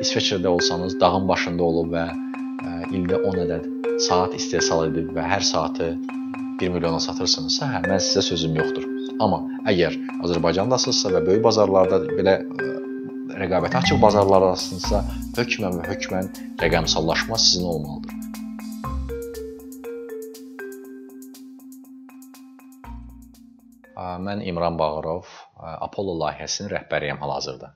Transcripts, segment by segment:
İsveçrədə olsanız, dağın başında olub və ə, ildə 10 ədəd saat istehsal edib və hər saatı 1 milyona satırsınızsa, hə, mən sizə sözüm yoxdur. Amma əgər Azərbaycandasınızsa və böyük bazarlarda belə ə, rəqabətə açıq bazarlardasınızsa, hökmən və hökmən rəqəmsallaşma sizin olmalıdır. Mən İmran Bağırov, Apollo layihəsinin rəhbəriyəm hal-hazırda.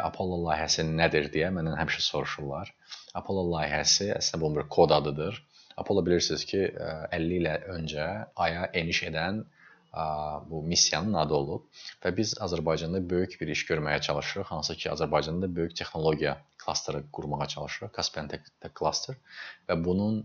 Apollo layihəsi nədir deyə məndən həmişə soruşurlar. Apollo layihəsi əslində bunun bir kod adıdır. Apollo bilirsiniz ki, 50 il öncə aya eniş edən bu missiyanın adı olub və biz Azərbaycanda böyük bir iş görməyə çalışırıq. Hansı ki, Azərbaycanda böyük texnologiya klasteri qurmağa çalışırıq, Caspian Tech Cluster və bunun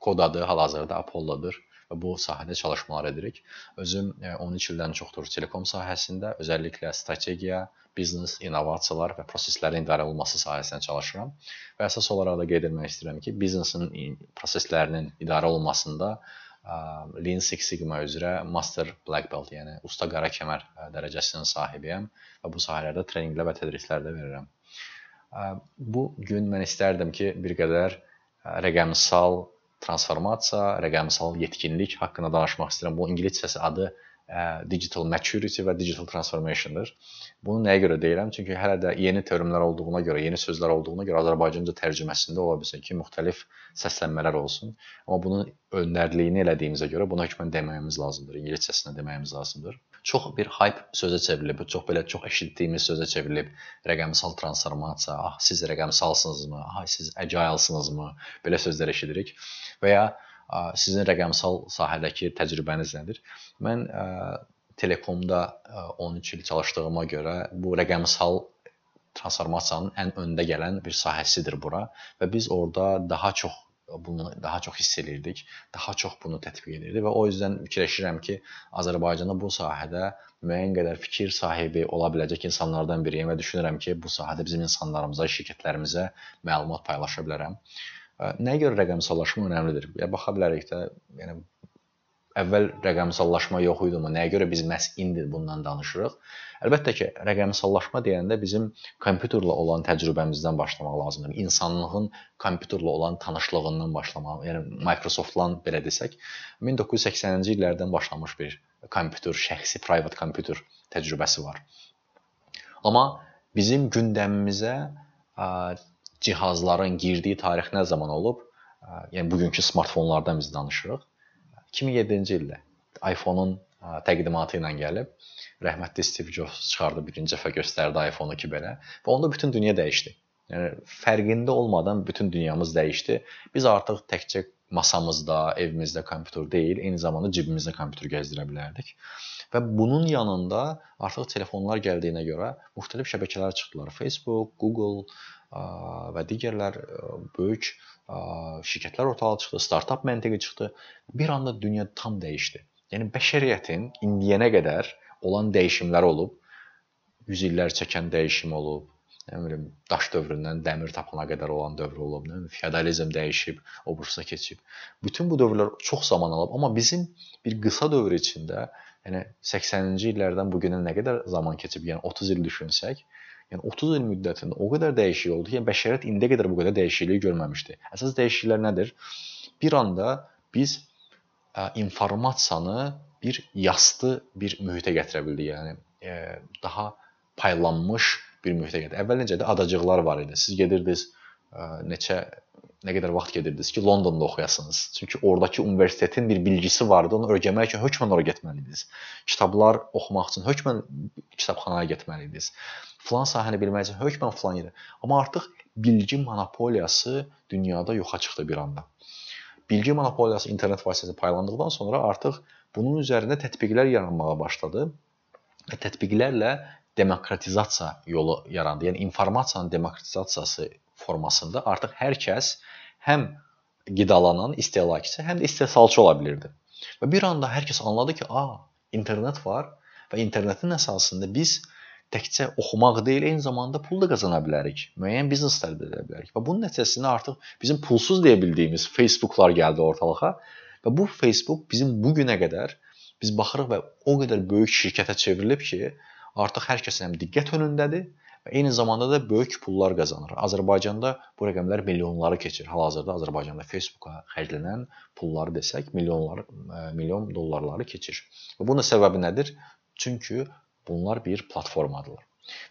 kod adı hal-hazırda Apollodur və bu sahədə çalışmalar edirik. Özüm 13 e, ildən çoxdur telekom sahəsində, özəlliklə strategiya, biznes, innovasiyalar və proseslərin idarə olunması sahəsində çalışıram. Və əsas olaraq da qeyd etmək istəyirəm ki, biznesin proseslərinin idarə olunmasında e, Lean Six Sigma üzrə Master Black Belt, yəni usta qara kəmər e, dərəcəsinin sahibiyəm və bu sahələrdə treninqlər və tədrislər də verirəm. Bu gün mən istərdim ki, bir qədər rəqəmsal transformasiya, rəqəmsal yetkinlik haqqında danışmaq istəyirəm. Bu ingiliscəsi adı digital maturity və digital transformationdır. Bunu nəyə görə deyirəm? Çünki hələ də yeni teoremlər olduğuna görə, yeni sözlər olduğuna görə Azərbaycanca tərcüməsində ola bilsin ki, müxtəlif səslənmələr olsun. Amma bunun öndərliyini elədiyimizə görə bunu hökmən deməyimiz lazımdır. İngiliscəsində deməyimiz lazımdır çox bir hype sözə çevrilib, çox belə çox eşitdiyimiz sözə çevrilib. Rəqəmsal transformasiya, ah siz rəqəmsalsınızmı? Ah siz agile-sınızmı? Belə sözlər eşidirik. Və ya sizin rəqəmsal sahədəki təcrübəniz nədir? Mən ə, telekomda ə, 13 il çalışdığıma görə bu rəqəmsal transformasiyanın ən öndə gələn bir sahəsidir bura və biz orada daha çox bunu daha çox hiss elirdik, daha çox bunu tətbiq edirdik və o yüzdən fikirləşirəm ki, Azərbaycanda bu sahədə müəyyən qədər fikir sahibi ola biləcək insanlardan biriyəm və düşünürəm ki, bu sahədə bizim insanlarımıza, şirkətlərimizə məlumat paylaşa bilərəm. Nəyə görə rəqəmsallaşma önəmlidir? Ya baxa bilərik də, yəni əvvəl rəqəmsallaşma yox idi, amma nəyə görə biz məhz indi bundan danışırıq? Əlbəttə ki, rəqəmsallaşma deyəndə bizim kompüterlə olan təcrübəmizdən başlamaq lazımdır. İnsanlığın kompüterlə olan tanışlığından başlamaq, yəni Microsoftla belə desək, 1980-ci illərdən başlamış bir kompüter, şəxsi private kompüter təcrübəsi var. Amma bizim gündəmimizə cihazların girdiyi tarix nə zaman olub? Yəni bugünkü smartfonlardan biz danışırıq. 2007-ci ildə iPhone-un təqdimatı ilə gəlib. Rəhmətli Steve Jobs çıxardı birinci dəfə göstərdi iPhone-u ki belə və onda bütün dünya dəyişdi. Yəni fərqində olmadan bütün dünyamız dəyişdi. Biz artıq təkcə masamızda, evimizdə kompüter deyil, eyni zamanda cibimizdə kompüter gəzdirə bilərdik. Və bunun yanında artıq telefonlar gəldiyinə görə müxtəlif şəbəkələr çıxdılar. Facebook, Google və digərlər böyük şirkətlər ortaya çıxdı, startap məntiqi çıxdı. Bir anda dünya tam dəyişdi. Yəni bəşəriyyətin indiyənə qədər olan dəyişimlər olub. 100 illər çəkən dəyişim olub. Nə bilim, daş dövründən dəmir tapana qədər olan dövr olub, nə bilim, feodalizm dəyişib, obrusuna keçib. Bütün bu dövrlər çox zaman alıb, amma bizim bir qısa dövr içində, yəni 80-ci illərdən bu günə nə qədər zaman keçib, yəni 30 il düşünsək, Yəni 30 il müddətində o qədər dəyişiklik oldu ki, yəni bəşəriyyət indiyə qədər bu qədər dəyişiklik görməmişdi. Əsas dəyişikliklər nədir? Bir anda biz ə, informasiyanı bir yastı bir mühitə gətirə bildik. Yəni ə, daha paylanmış bir mühitə gətirdik. Əvvəl necə idi? Adacıqlar var idi. Siz gedirdiniz ə, neçə nə qədər vaxt gedirdiniz ki, Londonda oxuyasınız. Çünki oradakı universitetin bir bilgisi vardı. Onu öyrənmək üçün hökmən ora getməli idiniz. Kitablar oxumaq üçün hökmən kitabxanaya getməli idiniz. Falan sahəni bilmək üçün hökmən falan yerə. Amma artıq bilgi monopoliyası dünyada yoxa çıxdı bir anda. Bilgi monopoliyası internet vasitəsilə paylandıqdan sonra artıq bunun üzərində tətbiqlər yaranmağa başladı tətbiqlərlə demokratizasiya yolu yarandı. Yəni informasiyanın demokratizasiyası formasında artıq hər kəs həm qidalanan istehlakçı, həm də istehsalçı ola bilirdi. Və bir anda hər kəs anladı ki, a, internet var və internetin əsasında biz təkcə oxumaq deyil, eyni zamanda pul da qazana bilərik. Müəyyən biznes tələb edə bilərik. Və bunun nəticəsində artıq bizim pulsuz deyə bildiyimiz Facebooklar gəldi ortalığa və bu Facebook bizim bu günə qədər biz baxırıq və o qədər böyük şirkətə çevrilib ki, artıq hər kəs həm diqqət önündədir və eyni zamanda da böyük pullar qazanır. Azərbaycanda bu rəqəmlər milyonları keçir. Hal-hazırda Azərbaycanda Facebooka xərclənən pulları desək, milyonlar milyon dollarları keçir. Və bunun səbəbi nədir? Çünki bunlar bir platformadırlar.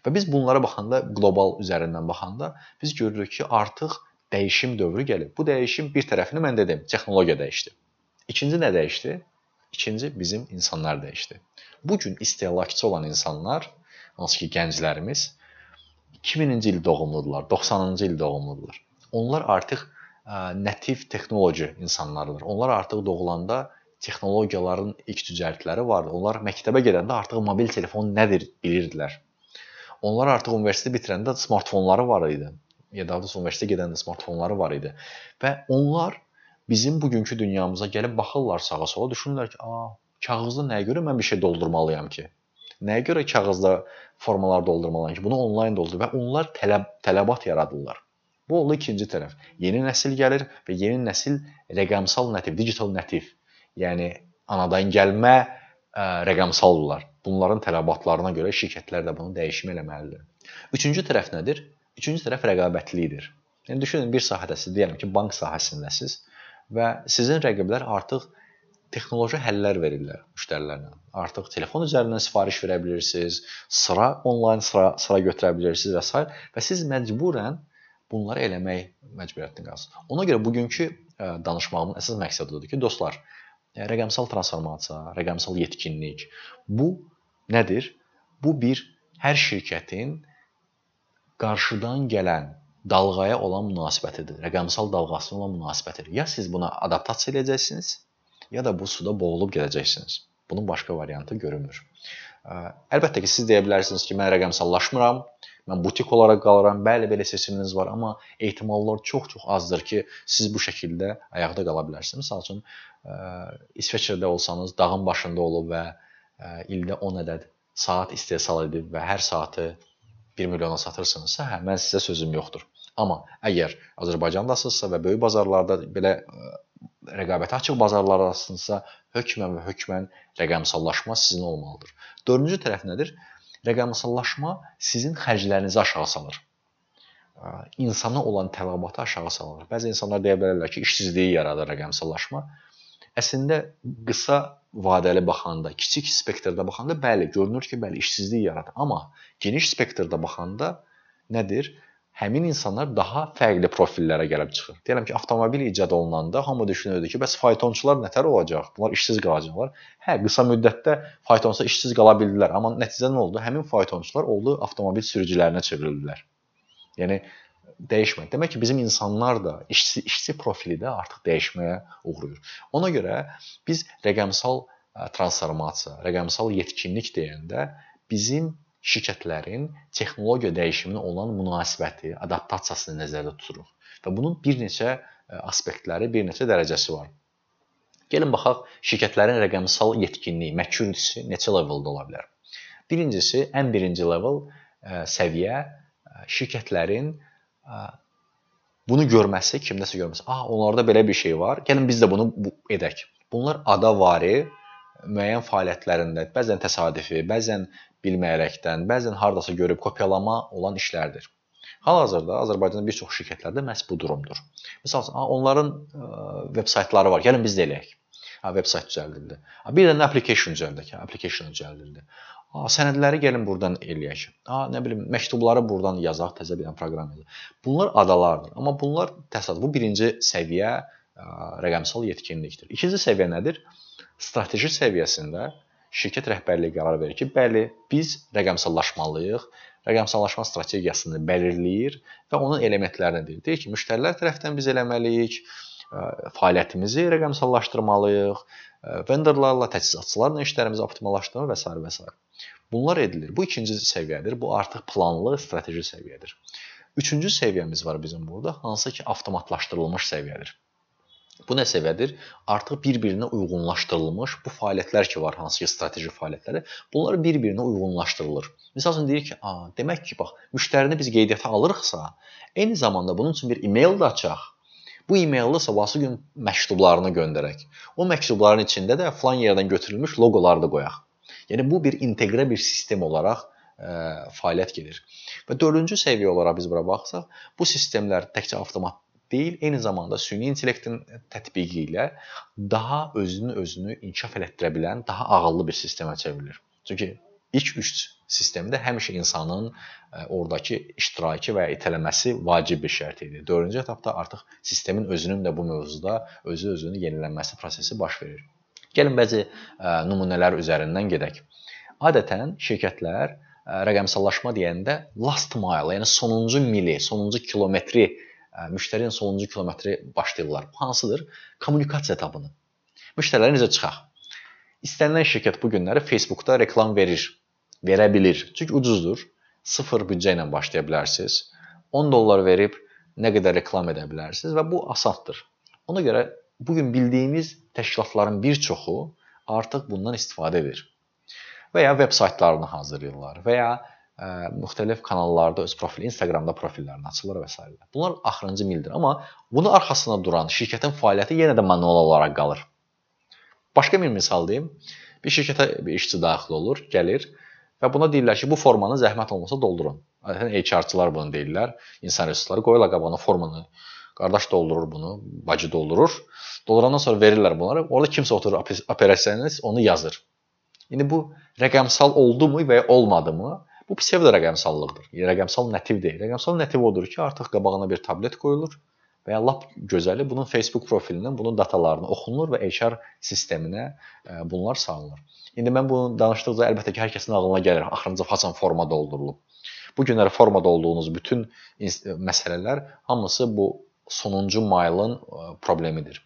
Və biz bunlara baxanda qlobal üzərindən baxanda biz görürük ki, artıq dəyişim dövrü gəlib. Bu dəyişim bir tərəfini mən dedim, texnologiya dəyişdi. İkinci nə dəyişdi? İkinci bizim insanlar dəyişdi. Bu gün istehlakçı olan insanlar, hansı ki gənclərimiz 2000-ci il doğumludular, 90-cı il doğumludular. Onlar artıq ə, nativ texnoloji insanlardır. Onlar artıq doğulanda texnologiyaların ilk cücərtləri vardı. Onlar məktəbə gedəndə artıq mobil telefon nədir bilirdilər. Onlar artıq universitet bitirəndə smartfonları var idi. Ya da doğrusu universitetə gedəndə smartfonları var idi. Və onlar bizim bugünkü dünyamıza gəlib baxırlar sağa-sola, düşünürlər ki, "A, kağızda nəyə görə mən bir şey doldurmalıyam ki? Nəyə görə kağızda formalar doldurmalıyam ki? Bunu onlayn doldur və onlar tələb tələbat yaradırlar. Bu oldu ikinci tərəf. Yeni nəsil gəlir və yeni nəsil rəqəmsal nativ, digital nativ, yəni anadan gəlmə ə, rəqəmsaldırlar. Bunların tələbatlarına görə şirkətlər də bunu dəyişmə eləməlidir. Üçüncü tərəf nədir? Üçüncü tərəf rəqabətlilikdir. Yəni düşünün bir sahədəsiz, deyəlim ki, bank sahəsindəsiz və sizin rəqiblər artıq texnoloji həllər verirlər müştərilərlə. Artıq telefon üzərindən sifariş verə bilirsiniz, sıra onlayn sıra sıra götürə bilirsiniz və s. və siz məcburən bunları eləmək məcburiyyətində qalsınız. Ona görə bugünkü ə, danışmağımın əsas məqsədi odur ki, dostlar, ə, rəqəmsal transformasiya, rəqəmsal yetkinlik bu nədir? Bu bir hər şirkətin qarşıdan gələn dalğaya olan münasibətidir. Rəqəmsal dalğasına olan münasibətidir. Ya siz buna adaptasiya edəcəksiniz, ya da bu suda boğulub gedəcəksiniz. Bunun başqa variantı görünmür. Əlbəttə ki, siz deyə bilərsiniz ki, mən rəqəmsallaşmıram, mən butik olaraq qalıram. Bəli, belə seçiminiz var, amma ehtimallar çox-çox azdır ki, siz bu şəkildə ayaqda qala bilərsiniz. Məsəl üçün, İsveçrədə olsanız, dağın başında olub və ildə 10 ədəd saat istehsal edib və hər saatı 1 milyona satırsınızsa, hə, mən sizə sözüm yoxdur. Amma əgər Azərbaycandasınızsa və böyük bazarlarda belə rəqabətə açıq bazarlardasınızsa, hökmən və hökmən rəqəmsallaşma sizin olmalıdır. Dördüncü tərəf nədir? Rəqəmsallaşma sizin xərclərinizi aşağı salır. İnsana olan tələbatı aşağı salır. Bəzi insanlar deyə bilərlər ki, işsizliyi yaradır rəqəmsallaşma. Əslində qısa vadəli baxanda, kiçik spektrdə baxanda bəli, görünür ki, bəli işsizlik yaradır. Amma geniş spektrdə baxanda nədir? Həmin insanlar daha fərqli profillərə gəlib çıxır. Deyirəm ki, avtomobil icad olunanda hamı düşünürdü ki, bəs faytonçular nətər olacaq? Bunlar işsiz qalacaqlar. Hə, qısa müddətdə faytonçular işsiz qala bildilər, amma nəticədə nə oldu? Həmin faytonçular oldu avtomobil sürücülərinə çevrildilər. Yəni dəyişmədi. Demək ki, bizim insanlar da işçi işçi profili də artıq dəyişməyə uğrayır. Ona görə biz rəqəmsal transformasiya, rəqəmsal yetkinlik deyəndə bizim şirkətlərin texnologiya dəyişiminə olan münasibəti, adaptasiyasını nəzərdə tuturuq. Və bunun bir neçə e, aspektləri, bir neçə dərəcəsi var. Gəlin baxaq şirkətlərin rəqəmsal yetkinliyi, maturity neçə leveldə ola bilər. Birincisi, ən birinci level e, səviyyə e, şirkətlərin bunu görməsi, kimdəsə görməsi. "A, onlarda belə bir şey var. Gəlin biz də bunu bu, edək." Bunlar adavari müəyyən fəaliyyətlərində, bəzən təsadüfi, bəzən bilməyərəkdən, bəzən hardasa görüb kopyalama olan işlərdir. Hal-hazırda Azərbaycanda bir çox şirkətlərdə məhz bu durumdur. Məsələn, onların veb-saytları var. Gəlin biz də eləyək. Ha, veb-sayt düzəldildi. Ha, bir dənə application düzəldək. Application düzəldildi. Ha, sənədləri gəlin burdan eləyək. Ha, nə bilim, məktubları burdan yazaq, təzə bir proqram yazaq. Bunlar adalardır. Amma bunlar təsadüf. Bu birinci səviyyə ə, rəqəmsal yetkinlikdir. İkinci səviyyə nədir? Strateji səviyyəsində şirkət rəhbərliyi qərar verir ki, bəli, biz rəqəmsallaşmalıyıq. Rəqəmsallaşma strategiyasını belirləyir və onun elementlərini deyir. Deyir ki, müştərilər tərəfindən biz eləməliyik, fəaliyyətimizi rəqəmsallaşdırmalıyıq, vendorlarla, təchizatçılarla işlərimizi optimallaşdırmaq və s. və s. Bunlar edilir. Bu ikinci səviyyədir. Bu artıq planlı, strateji səviyyədir. Üçüncü səviyyəmiz var bizim burada, hansı ki, avtomatlaşdırılmış səviyyədir. Bu nə səviyyədir? Artıq bir-birinə uyğunlaşdırılmış bu fəaliyyətlər ki var, hansı ki strateji fəaliyyətləri, bunlar bir-birinə uyğunlaşdırılır. Məsəl üçün deyir ki, "A, demək ki, bax, müştərini biz qeydiyyata alırıqsa, eyni zamanda bunun üçün bir e-mail də açaq. Bu e-maildə sabahsı gün məktublarını göndərək. O məktubların içində də falan yerdən götürülmüş loqolar da qoyaq." Yəni bu bir inteqrə bir sistem olaraq ə, fəaliyyət gedir. Və dördüncü səviyyə olaraq biz bura baxsaq, bu sistemlər təkcə avtomat deyil, eyni zamanda süni intellektin tətbiqi ilə daha özünü özünü inkişaf elətdirə bilən, daha ağıllı bir sistemə çevrilir. Çünki ilk üç sistemdə həmişə insanın ə, oradakı iştirakı və itələməsi vacib bir şərt idi. Dördüncü etapda artıq sistemin özünün də bu mövzuda özü özünü yenilənməsi prosesi baş verir. Gəlin bəzi ə, nümunələr üzərindən gedək. Adətən şirkətlər ə, rəqəmsallaşma deyəndə last mile, yəni sonuncu mili, sonuncu kilometri, müştərinin sonuncu kilometri başlayırlar. Bu hansıdır? Kommunikasiya etabını. Müştərilərə necə çıxaq? İstənilən şirkət bu günləri Facebookda reklam verir verə bilir. Çünki ucuzdur. Sıfır büdcə ilə başlaya bilərsiniz. 10 dollar verib nə qədər reklam edə bilərsiniz və bu asandır. Ona görə bu gün bildiyimiz təşkilatların bir çoxu artıq bundan istifadə edir. Və ya veb saytlarını hazırlayırlar və ya müxtəlif kanallarda öz profili, Instagramda profillərini açırlar və s. Bunlar axırıncı mildir, amma bunun arxasında duran şirkətin fəaliyyəti yenə də manual olaraq qalır. Başqa bir misal deyim. Bir şirkətə bir işçi daxil olur, gəlir Və buna deyirlər ki, bu formanı zəhmət olmasa doldurun. Adətən HR-çılar bunu deyirlər. İnsan resursları qoyurlar qabağına formanı. Qardaş doldurur bunu, bacı doldurur. Doldurandan sonra verirlər bunları. Orada kimsə oturur operasiyanist onu yazır. İndi bu rəqəmsal oldumu və ya olmadımı? Bu psevdo rəqəmsallıqdır. Yəni rəqəmsal nətiv deyil. Rəqəmsal nətiv odur ki, artıq qabağına bir tablet qoyulur və ya lap gözəli bunun Facebook profilindən bunun datalarını oxunur və HR sisteminə e, bunlar salınır. İndi mən bunu danışdıqca əlbəttə ki, hər kəsin ağlına gəlir, axırıncı haçan forma doldurulub. Bu günləri formada olduğunuz bütün məsələlər hamısı bu sonuncu mailın e, problemidir.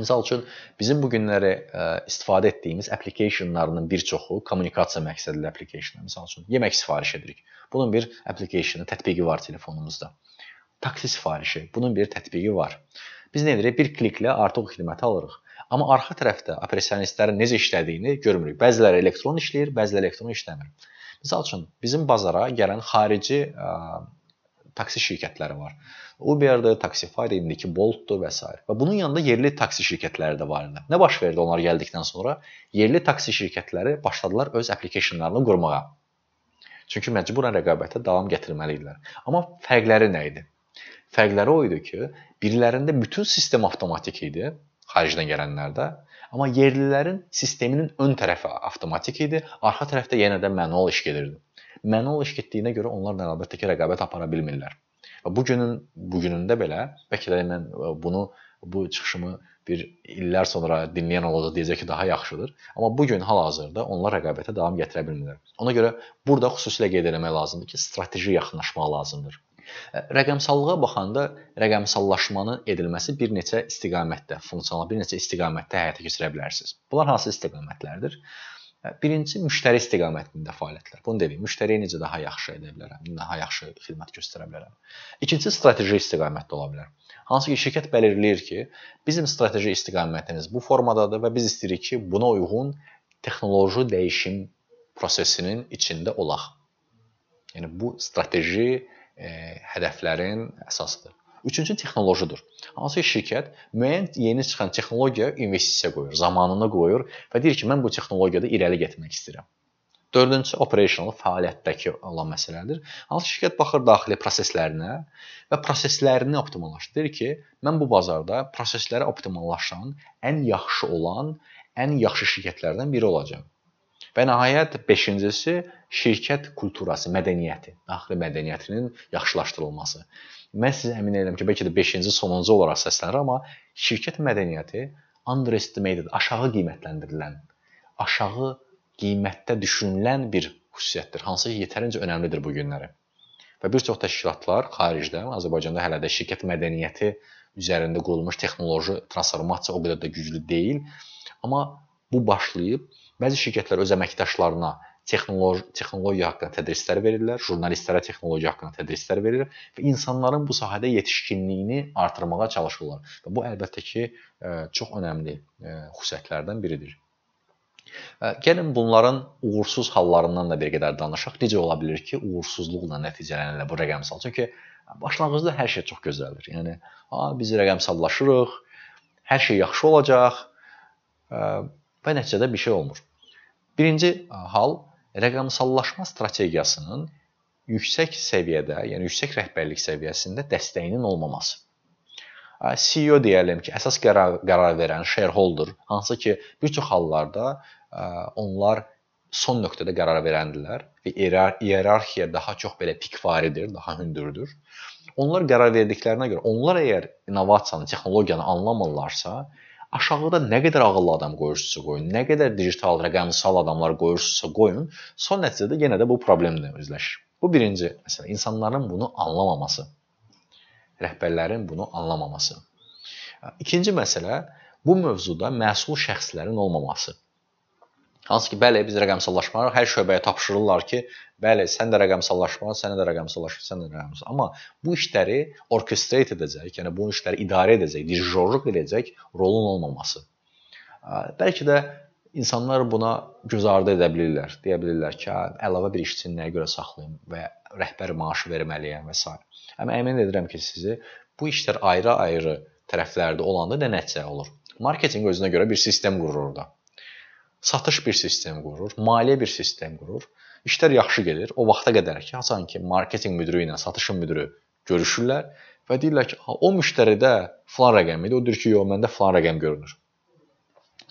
Məsəl üçün bizim bu günləri e, istifadə etdiyimiz applicationlarının bir çoxu kommunikasiya məqsədli applicationlar. Məsəl üçün yemək sifariş edirik. Bunun bir application, tətbiqi var telefonumuzda taksi sifarişi. Bunun bir tətbiqi var. Biz nə edirik? Bir kliklə artıq xidməti alırıq. Amma arxa tərəfdə operasionistlərin necə işlədiyini görmürük. Bəziləri elektron işləyir, bəziləri elektron işləmir. Məsəl üçün bizim bazara gələn xarici ə, taksi şirkətləri var. Uber-dir, Taxify-dir, indiki Bolt-dur və s. Və bunun yanında yerli taksi şirkətləri də var idi. Nə baş verdi onlar gəldikdən sonra? Yerli taksi şirkətləri başladılar öz applicationlarını qurmağa. Çünki məcburən rəqabətə davam gətirməli idilər. Amma fərqləri nə idi? Fərqləri o idi ki, birilərində bütün sistem avtomatik idi, xaricdən gələnlərdə, amma yerlilərin sisteminin ön tərəfi avtomatik idi, arxa tərəfdə yenə də manual iş gedirdi. Manual iş getdiyinə görə onlarla əlbəttə ki, rəqabət apara bilmirlər. Və bu günün bu günündə belə bəlkə də mən e, bunu bu çıxışımı bir illər sonra dinləyən olacaq deyəcək ki, daha yaxşıdır. Amma bu gün hal-hazırda onlar rəqabətə davam gətirə bilmirlər. Ona görə burada xüsusilə qeyd etmək lazımdır ki, strateji yaxınlaşmaq lazımdır. Rəqəmsallığa baxanda rəqəmsallaşmanın edilməsi bir neçə istiqamətdə, funksional bir neçə istiqamətdə həyata keçirə bilərsiniz. Bunlar hansı istiqamətlərdir? Birinci müştəri istiqamətində fəaliyyətlər. Bunu dedim, müştəriyə necə daha yaxşı edə bilərəm, daha yaxşı xidmət göstərə bilərəm. İkincisi strateji istiqamətdə ola bilər. Hansı ki, şirkət bəlirləyir ki, bizim strateji istiqamətimiz bu formadadır və biz istəyirik ki, buna uyğun texnoloji dəyişim prosesinin içində olaq. Yəni bu strateji e, hədəflərin əsasıdır. Üçüncü texnologiyadır. Hansı şirkət müəyyən yeni çıxan texnologiyaya investisiya qoyur, zamanını qoyur və deyir ki, mən bu texnologiyada irəli getmək istəyirəm. Dördüncü operational fəaliyyətdəki olan məsələdir. Hansı şirkət baxır daxili proseslərinə və proseslərini optimallaşdırır ki, mən bu bazarda prosesləri optimallaşan, ən yaxşı olan, ən yaxşı şirkətlərdən biri olacağam. Və nəhayət beşincisi şirkət kulturası, mədəniyyəti, daxili mədəniyyətinin yaxşılaşdırılması. Mən sizə əmin edirəm ki, bəlkə də 5-ci sonuncu olaraq səslənir, amma şirkət mədəniyyəti underestimated, aşağı qiymətləndirilən, aşağı qiymətdə düşünülən bir xüsusiyyətdir, hansı ki, yetərincə önəmlidir bu günləri. Və bir çox təşkilatlar xaricdə, Azərbaycanda hələ də şirkət mədəniyyəti üzərində qurulmuş texnoloji transformasiya o qədər də güclü deyil, amma bu başlayıb Bəzi şirkətlər öz əməkdaşlarına texnoloji texnologiya haqqında tədrislər verirlər, jurnalistlərə texnologiya haqqında tədrislər verir və insanların bu sahədə yetişkinliyini artırmağa çalışırlar. Və bu əlbəttə ki, e, çox önəmli e, xüsusiyyətlərdən biridir. E, gəlin bunların uğursuz hallarından da bir qədər danışaq. Necə ola bilər ki, uğursuzluqla nəticələnirlər bu rəqəmsal? Çünki başlanğıcda hər şey çox gözəldir. Yəni, ha biz rəqəmsallaşırıq, hər şey yaxşı olacaq və nəticədə bir şey olmur. Birinci hal rəqəmsallaşma strategiyasının yüksək səviyyədə, yəni yüksək rəhbərlik səviyyəsində dəstəyinin olmaması. CEO deyəlim ki, əsas qərar, qərar verən shareholder, hansı ki, bir çox hallarda onlar son nöqtədə qərar verəndirlər və iyerarxiya daha çox belə pikvaridir, daha hündürdür. Onlar qərar verdiklərinə görə, onlar əgər innovasiyanı, texnologiyanı anlamırlarsa, aşağıda nə qədər ağıllı adam qoyursunuzsa qoyun, nə qədər digital, rəqəmsal adamlar qoyursunuzsa qoyun, son nəticədə yenə də bu problemlə üzləşir. Bu birinci məsələ, insanların bunu anlamaması. Rəhbərlərin bunu anlamaması. İkinci məsələ bu mövzuda məsul şəxslərin olmaması. Hansı ki, bəli, biz rəqəmsallaşmanı hər şöbəyə tapşırırlar ki, bəli, sən də rəqəmsallaşma, sən də rəqəmsallaşma, sən də rəqəmsal. Amma bu işləri orkestrate edəcək, yəni bu işləri idarə edəcək, dirijorluq edəcək rolun olmaması. Bəlkə də İnsanlar buna göz ardı edə bilirlər. Deyə bilirlər ki, əlavə bir işçini nəyə görə saxlayım və rəhbər maaşı verməliyəm və s. Amma əmin edirəm ki, sizi bu işlər ayrı-ayrı tərəflərdə olanda nə nəticə olur? Marketinq özünə görə bir sistem qurur orada. Satış bir sistem qurur, maliyyə bir sistem qurur. İşlər yaxşı gedir. O vaxta qədər ki, haçan ki, marketinq müdiri ilə satışın müdiri görüşürlər və deyirlər ki, o müştəridə falan rəqəm idi, o deyir ki, yox, məndə falan rəqəm görünür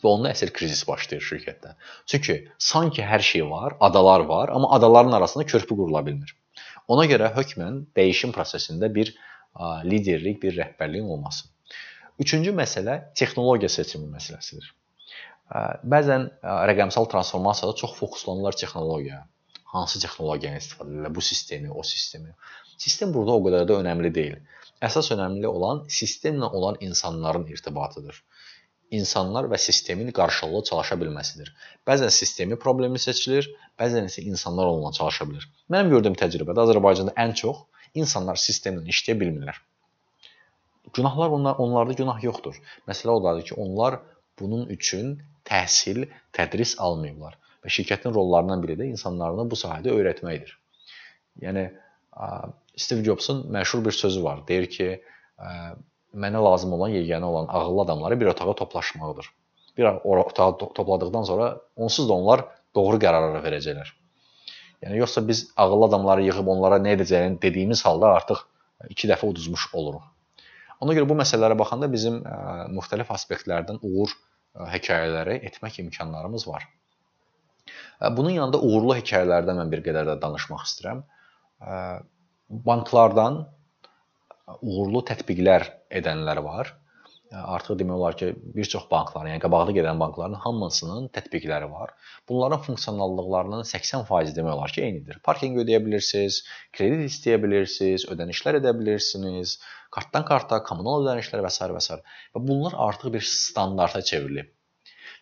və onda əsl krizis başlayır şirkətdə. Çünki sanki hər şey var, adalar var, amma adaların arasında körpü qurula bilmir. Ona görə hökmən dəyişim prosesində bir liderlik, bir rəhbərliyin olması. Üçüncü məsələ texnologiya seçimi məsələsidir. Bəzən rəqəmsal transformasiyada çox fokuslanırlar texnologiyaya. Hansı texnologiyanı istifadə edirlər, bu sistemi, o sistemi. Sistem burada o qədər də önəmli deyil. Əsas önəmli olan sistemlə olan insanların irtibatıdır insanlar və sistemin qarşılıqlı çalışa bilməsidir. Bəzən sistemi problemi seçilir, bəzən isə insanlar onunla çalışa bilir. Mənim gördüyüm təcrübədə Azərbaycanda ən çox insanlar sistemlə işləyə bilmirlər. Günahlar onlar onlarda günah yoxdur. Məsələ odadır ki, onlar bunun üçün təhsil, tədris almayıblar və şirkətin rollarından biri də insanlarını bu sahədə öyrətməkdir. Yəni Steve Jobs'un məşhur bir sözü var. Deyir ki, mənə lazım olan, yeganə olan ağıllı adamları bir otağa toplaşmaqdır. Bir otağa topladıqdan sonra onsuz da onlar doğru qərarlar verəcəklər. Yəni yoxsa biz ağıllı adamları yığıb onlara nə edəcəyini dediyimiz halda artıq 2 dəfə uduzmuş oluruq. Ona görə bu məsələlərə baxanda bizim ə, müxtəlif aspektlərdən uğur hekayələri etmək imkanlarımız var. Ə, bunun yanında uğurlu hekayələrdən mən bir qədər də danışmaq istəyirəm. Ə, banklardan uğurlu tətbiqlər edənlər var. Artıq demək olar ki, bir çox bankların, yəni qabaqda gedən bankların hamısının tətbiqləri var. Bunların funksionallıqlarının 80% demək olar ki, eynidir. Parkinq ödəyə bilirsiniz, kredit istəyə bilirsiniz, ödənişlər edə bilirsiniz, kartdan karta, kommunal ödənişlər və s. və s. Və bunlar artıq bir standarta çevrilib.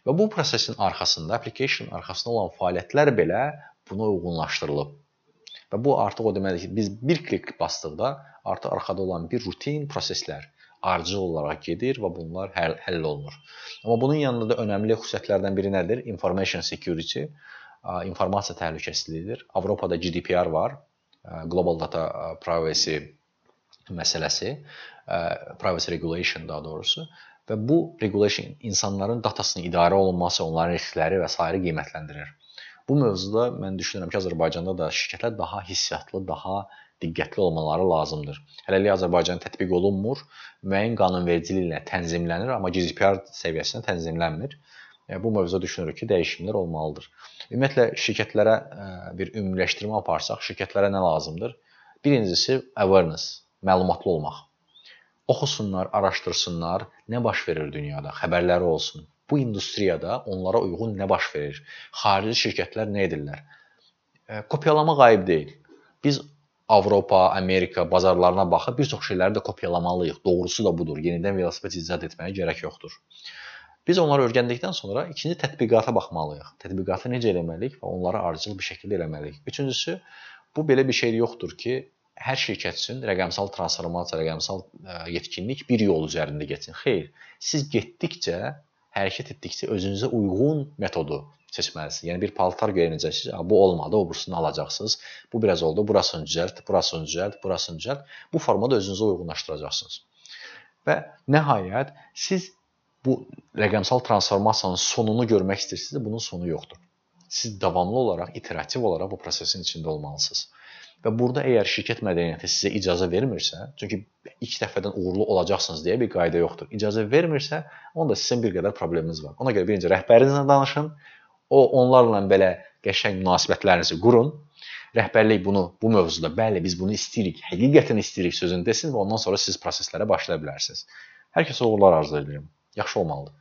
Və bu prosesin arxasında, application arxasında olan fəaliyyətlər belə buna uyğunlaşdırılıb. Və bu artıq o deməkdir ki, biz bir klik basdıqda artıq arxada olan bir rutin proseslər ardıcıl olaraq gedir və bunlar həll, həll olunur. Amma bunun yanında da önəmli xüsusiyyətlərdən biri nədir? Information security, informasiya təhlükəsizliyidir. Avropada GDPR var, Global Data Privacy məsələsi, privacy regulation daha doğrusu və bu regulation insanların datasının idarə olunması, onların riskləri və s. qiymətləndirir. Bu mövzuda mən düşünürəm ki, Azərbaycanda da şirkətlər daha hissiyatlı, daha diqqətli olmaları lazımdır. Hələlik Azərbaycanda tətbiq olunmur, müəyyən qanunvericiliklə tənzimlənir, amma GDPR səviyyəsində tənzimlənmir. Yəni bu mövzuda düşünürük ki, dəyişikliklər olmalıdır. Ümumiyyətlə şirkətlərə e, bir ümumiləşdirmə aparsaq, şirkətlərə nə lazımdır? Birincisi awareness, məlumatlı olmaq. Oxusunlar, araşdırsınlar, nə baş verir dünyada, xəbərləri olsun bu industriyada onlara uyğun nə baş verir? Xarici şirkətlər nə edirlər? E, kopyalamaq ayıb deyil. Biz Avropa, Amerika bazarlarına baxıb bir çox şeyləri də kopyalamalıyıq. Doğrusu da budur. Yenidən velosiped icad etməyə gərək yoxdur. Biz onları öyrəndikdən sonra ikinci tətbiqata baxmalıyıq. Tətbiqatı necə eləməliyik və onları ardıcıl bir şəkildə eləməliyik. Üçüncüsü, bu belə bir şey yoxdur ki, hər şirkət üçün rəqəmsal transformasiya, rəqəmsal e, yetkinlik bir yol üzərində getsin. Xeyr, siz getdikcə hərəkət etdikcə özünüzə uyğun metodu seçməlisiniz. Yəni bir paltar geyinəcəksiniz, bu olmadı, o birisini alacaqsınız. Bu biraz oldu, burasını düzəlt, burasını düzəlt, burasını düzəlt. Bu formada özünüzü uyğunlaşdıracaqsınız. Və nəhayət siz bu rəqəmsal transformasiyanın sonunu görmək istəyirsinizsə, bunun sonu yoxdur. siz davamlı olaraq, iterativ olaraq bu prosesin içində olmalısınız. Və burada əgər şirkət mədəniyyəti sizə icazə vermirsə, çünki ilk dəfədən uğurlu olacaqsınız deyə bir qayda yoxdur. İcazə vermirsə, onda sizin bir qədər probleminiz var. Ona görə birinci rəhbərinizlə danışın. O onlarla belə qəşəng münasibətlərinizi qurun. Rəhbərlik bunu bu mövzuda bəli biz bunu istəyirik, həqiqətən istəyirik sözünü desin və ondan sonra siz proseslərə başlaya bilərsiniz. Hər kəsə uğurlar arzu edirəm. Yaxşı olmalıdır.